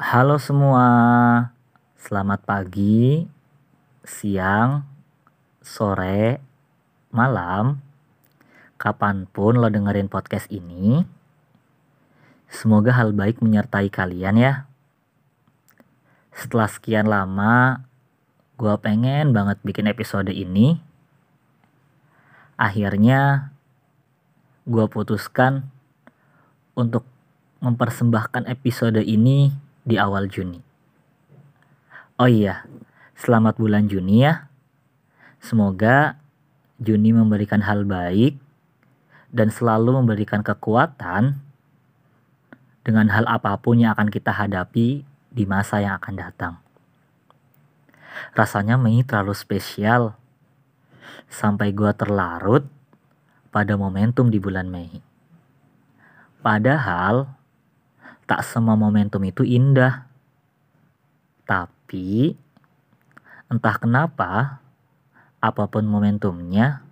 Halo semua, selamat pagi, siang, sore, malam, kapan pun lo dengerin podcast ini. Semoga hal baik menyertai kalian ya. Setelah sekian lama, gue pengen banget bikin episode ini. Akhirnya, gue putuskan untuk mempersembahkan episode ini di awal Juni. Oh iya, selamat bulan Juni ya. Semoga Juni memberikan hal baik dan selalu memberikan kekuatan dengan hal apa pun yang akan kita hadapi di masa yang akan datang. Rasanya Mei terlalu spesial sampai gua terlarut pada momentum di bulan Mei. Padahal tak semua momentum itu indah. Tapi entah kenapa apa pun momentumnya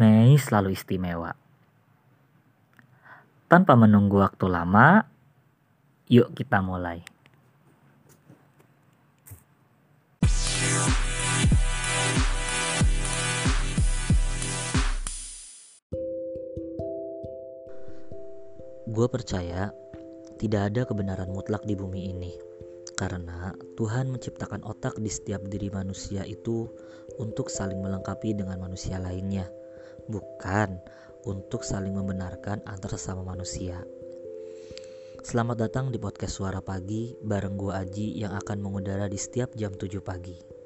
Mei selalu istimewa. Tanpa menunggu waktu lama, yuk kita mulai. Gue percaya tidak ada kebenaran mutlak di bumi ini. Karena Tuhan menciptakan otak di setiap diri manusia itu untuk saling melengkapi dengan manusia lainnya, bukan untuk saling membenarkan antar sesama manusia. Selamat datang di podcast Suara Pagi bareng gue Aji yang akan mengudara di setiap jam 7 pagi.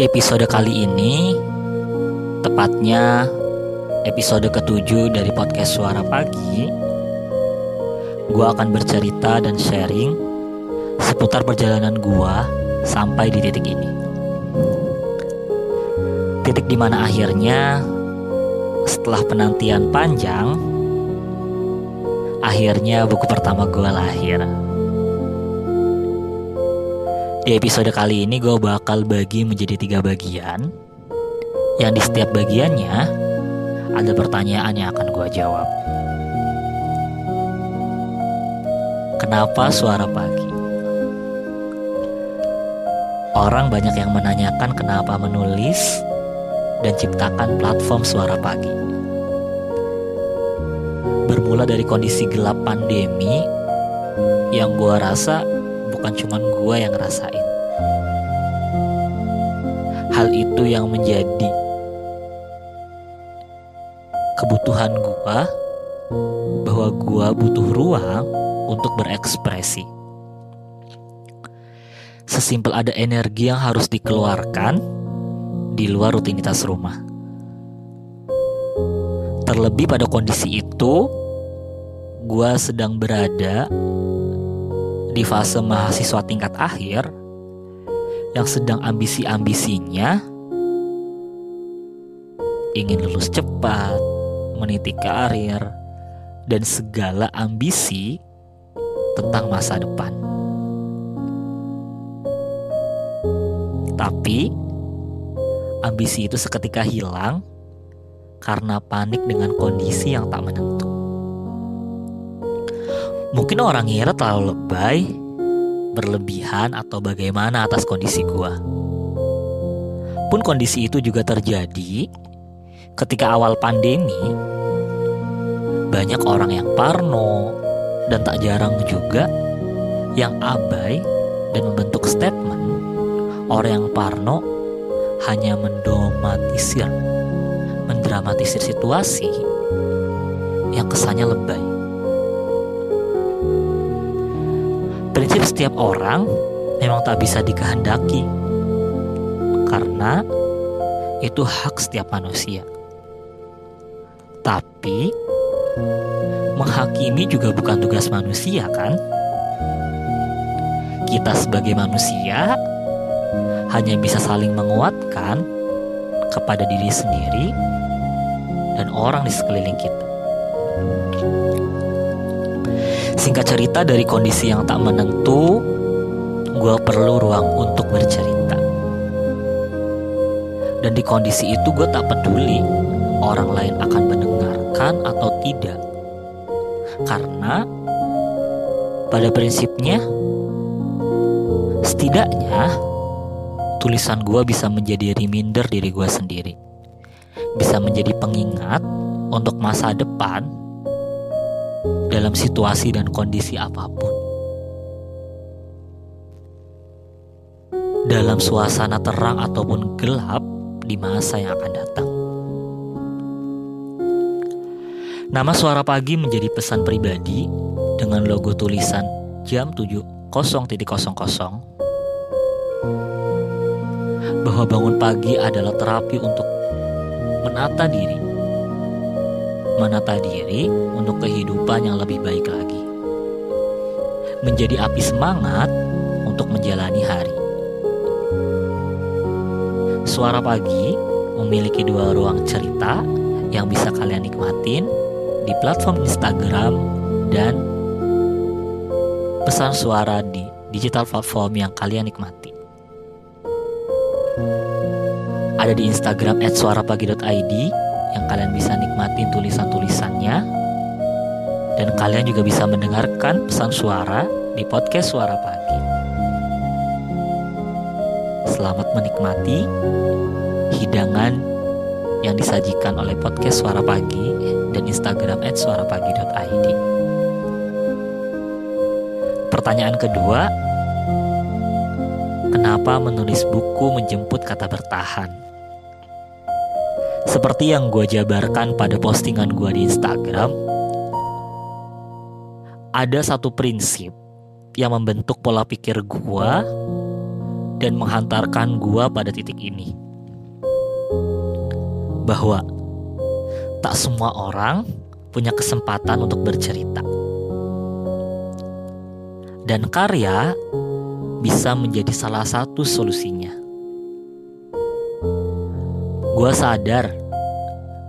Episode kali ini, tepatnya episode ketujuh dari podcast Suara Pagi, gue akan bercerita dan sharing seputar perjalanan gue sampai di titik ini. Titik di mana akhirnya setelah penantian panjang, akhirnya buku pertama gue lahir. Di episode kali ini gue bakal bagi menjadi tiga bagian Yang di setiap bagiannya ada pertanyaan yang akan gue jawab Kenapa suara pagi? Orang banyak yang menanyakan kenapa menulis dan ciptakan platform suara pagi Bermula dari kondisi gelap pandemi yang gue rasa bukan cuma gue yang ngerasain. Hal itu yang menjadi kebutuhan gue bahwa gue butuh ruang untuk berekspresi. Sesimpel ada energi yang harus dikeluarkan di luar rutinitas rumah. Terlebih pada kondisi itu, gue sedang berada di fase mahasiswa tingkat akhir yang sedang ambisi-ambisinya ingin lulus cepat, meniti karir, dan segala ambisi tentang masa depan. Tapi ambisi itu seketika hilang karena panik dengan kondisi yang tak menentu. Mungkin orang ngira terlalu lebay, berlebihan atau bagaimana atas kondisi gua. Pun kondisi itu juga terjadi ketika awal pandemi. Banyak orang yang parno dan tak jarang juga yang abai dan membentuk statement orang yang parno hanya mendomatisir, mendramatisir situasi yang kesannya lebay. Prinsip setiap orang memang tak bisa dikehendaki. karena itu hak setiap manusia. Tapi menghakimi juga bukan tugas manusia kan? Kita sebagai manusia hanya bisa saling menguatkan kepada diri sendiri dan orang di sekeliling kita. Singkat cerita dari kondisi yang tak menentu, gue perlu ruang untuk bercerita. Dan di kondisi itu gue tak peduli orang lain akan mendengarkan atau tidak. Karena pada prinsipnya setidaknya tulisan gue bisa menjadi reminder diri gue sendiri. Bisa menjadi pengingat untuk masa depan dalam situasi dan kondisi apa pun. Dalam suasana terang ataupun gelap di masa yang akan datang. Nama suara pagi menjadi pesan pribadi dengan logo tulisan jam 7.00 bahwa bangun pagi adalah terapi untuk menata diri. Menata diri untuk kehidupan yang lebih baik lagi. Menjadi api semangat untuk menjalani hari. Suara Pagi memiliki dua ruang cerita yang bisa kalian nikmatin di platform Instagram dan pesan suara di digital platform yang kalian nikmati. Ada di Instagram @suarapagi.id yang kalian bisa nikmatin tulisan-tulisannya dan kalian juga bisa mendengarkan pesan suara di podcast Suara Pagi. Selamat menikmati hidangan yang disajikan oleh podcast Suara Pagi dan Instagram @suarapagi.id. Pertanyaan kedua, kenapa menulis buku menjemput kata bertahan? Seperti yang gue jabarkan pada postingan gue di Instagram, ada satu prinsip yang membentuk pola pikir gue dan menghantarkan gua pada titik ini. Bahwa tak semua orang punya kesempatan untuk bercerita. Dan karya bisa menjadi salah satu solusinya. Gua sadar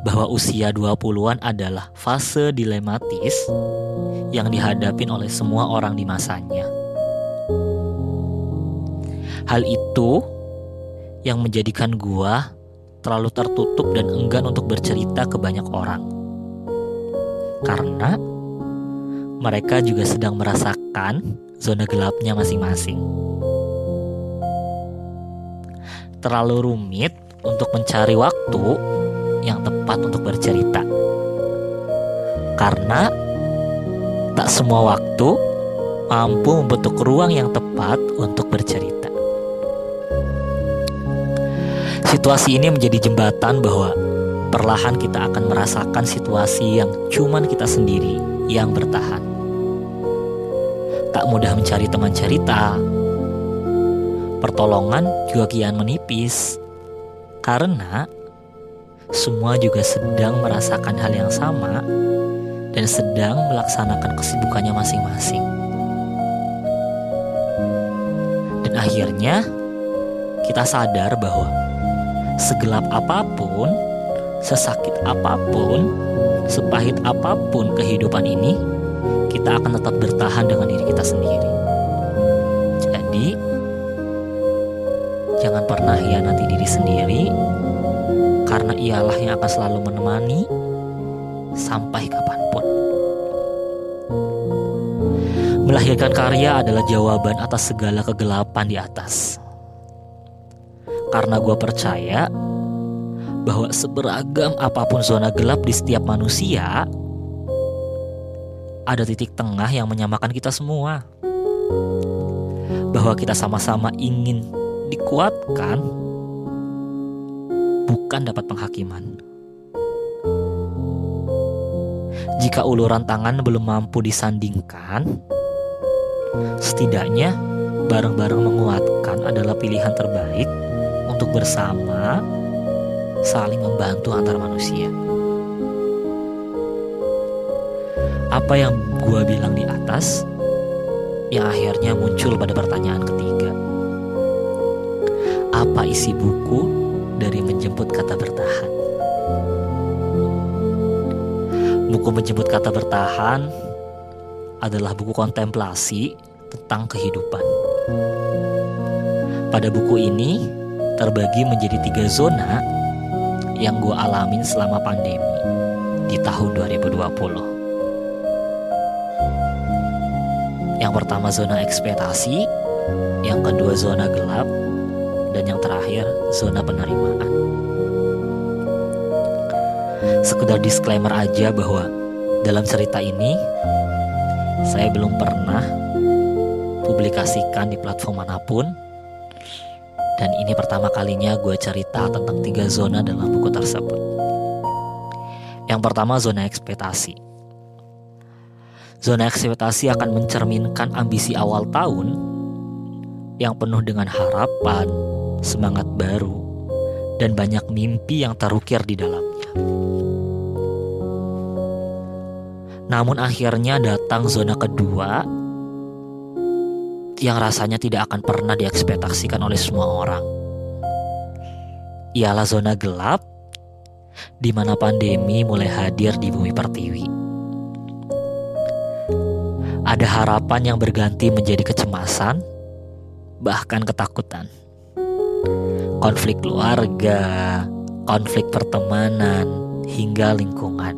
bahwa usia 20-an adalah fase dilematis yang dihadapin oleh semua orang di masanya. Hal itu yang menjadikan gua terlalu tertutup dan enggan untuk bercerita ke banyak orang. Karena mereka juga sedang merasakan zona gelapnya masing-masing. Terlalu rumit untuk mencari waktu yang tepat untuk bercerita. Karena tak semua waktu mampu membentuk ruang yang tepat untuk bercerita. Situasi ini menjadi jembatan bahwa perlahan kita akan merasakan situasi yang cuman kita sendiri yang bertahan. Tak mudah mencari teman cerita. Pertolongan juga kian menipis. Karena semua juga sedang merasakan hal yang sama dan sedang melaksanakan kesibukannya masing-masing. Dan akhirnya kita sadar bahwa segelap apa pun, sesakit apa pun, sepahit apa pun kehidupan ini, kita akan tetap bertahan dengan diri kita sendiri. Pernah hianati diri sendiri, karena ialah yang akan selalu menemani sampai kapan pun. Melahirkan karya adalah jawaban atas segala kegelapan di atas. Karena gue percaya bahwa seberagam apa pun zona gelap di setiap manusia, ada titik tengah yang menyamakan kita semua. Bahwa kita sama-sama ingin dikuatkan, bukan dapat penghakiman. Jika uluran tangan belum mampu disandingkan, setidaknya bareng-bareng menguatkan adalah pilihan terbaik untuk bersama saling membantu antar manusia. Apa yang gue bilang di atas yang akhirnya muncul pada pertanyaan ketiga. Apa isi buku dari menjemput kata bertahan? Buku menjemput kata bertahan adalah buku kontemplasi tentang kehidupan. Pada buku ini terbagi menjadi tiga zona yang gue alamin selama pandemi di tahun 2020. Yang pertama zona ekspektasi, yang kedua zona gelap, dan yang terakhir zona penerimaan. Sekedar disclaimer aja bahwa dalam cerita ini saya belum pernah publikasikan di platform mana pun dan ini pertama kalinya gue cerita tentang tiga zona dalam buku tersebut. Yang pertama zona ekspektasi. Zona ekspektasi akan mencerminkan ambisi awal tahun yang penuh dengan harapan, semangat baru, dan banyak mimpi yang terukir di dalamnya. Namun akhirnya datang zona kedua yang rasanya tidak akan pernah diekspektasikan oleh semua orang. Ialah zona gelap di mana pandemi mulai hadir di bumi pertiwi ada harapan yang berganti menjadi kecemasan, bahkan ketakutan. Konflik keluarga, konflik pertemanan, hingga lingkungan.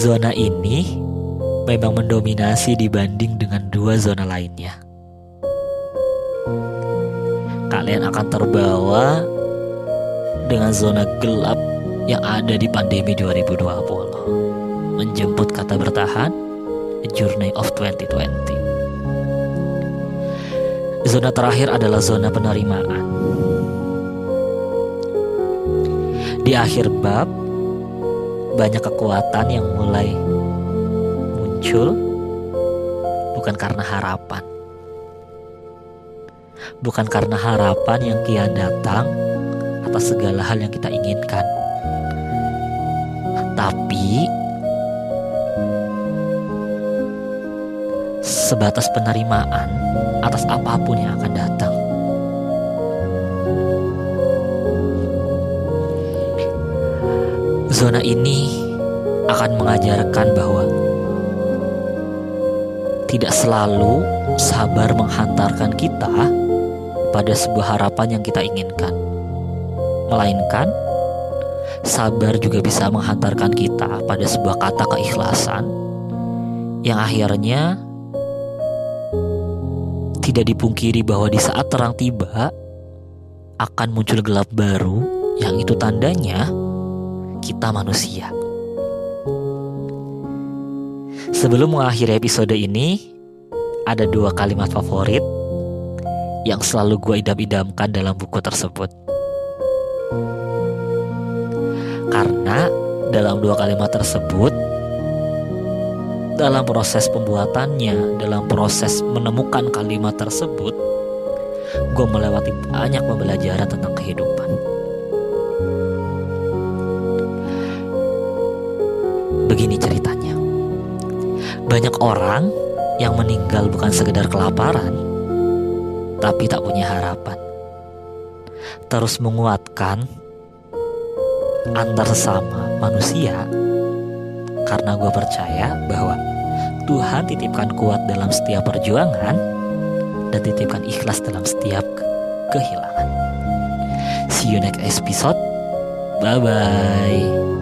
Zona ini memang mendominasi dibanding dengan dua zona lainnya. Kalian akan terbawa dengan zona gelap yang ada di pandemi 2020 menjemput kata bertahan, A Journey of 2020. Zona terakhir adalah zona penerimaan. Di akhir bab, banyak kekuatan yang mulai muncul bukan karena harapan. Bukan karena harapan yang kian datang atas segala hal yang kita inginkan. Tapi sebatas penerimaan atas apa pun yang akan datang. Zona ini akan mengajarkan bahwa tidak selalu sabar menghantarkan kita pada sebuah harapan yang kita inginkan, melainkan sabar juga bisa menghantarkan kita pada sebuah kata keikhlasan yang akhirnya tidak dipungkiri bahwa di saat terang tiba akan muncul gelap baru yang itu tandanya kita manusia. Sebelum mengakhiri episode ini, ada dua kalimat favorit yang selalu gue idam-idamkan dalam buku tersebut. Karena dalam dua kalimat tersebut dalam proses pembuatannya, dalam proses menemukan kalimat tersebut, gue melewati banyak pembelajaran tentang kehidupan. Begini ceritanya. Banyak orang yang meninggal bukan sekedar kelaparan, tapi tak punya harapan. Terus menguatkan antar sesama manusia karena gue percaya bahwa Tuhan titipkan kuat dalam setiap perjuangan dan titipkan ikhlas dalam setiap kehilangan. See you next episode. Bye bye.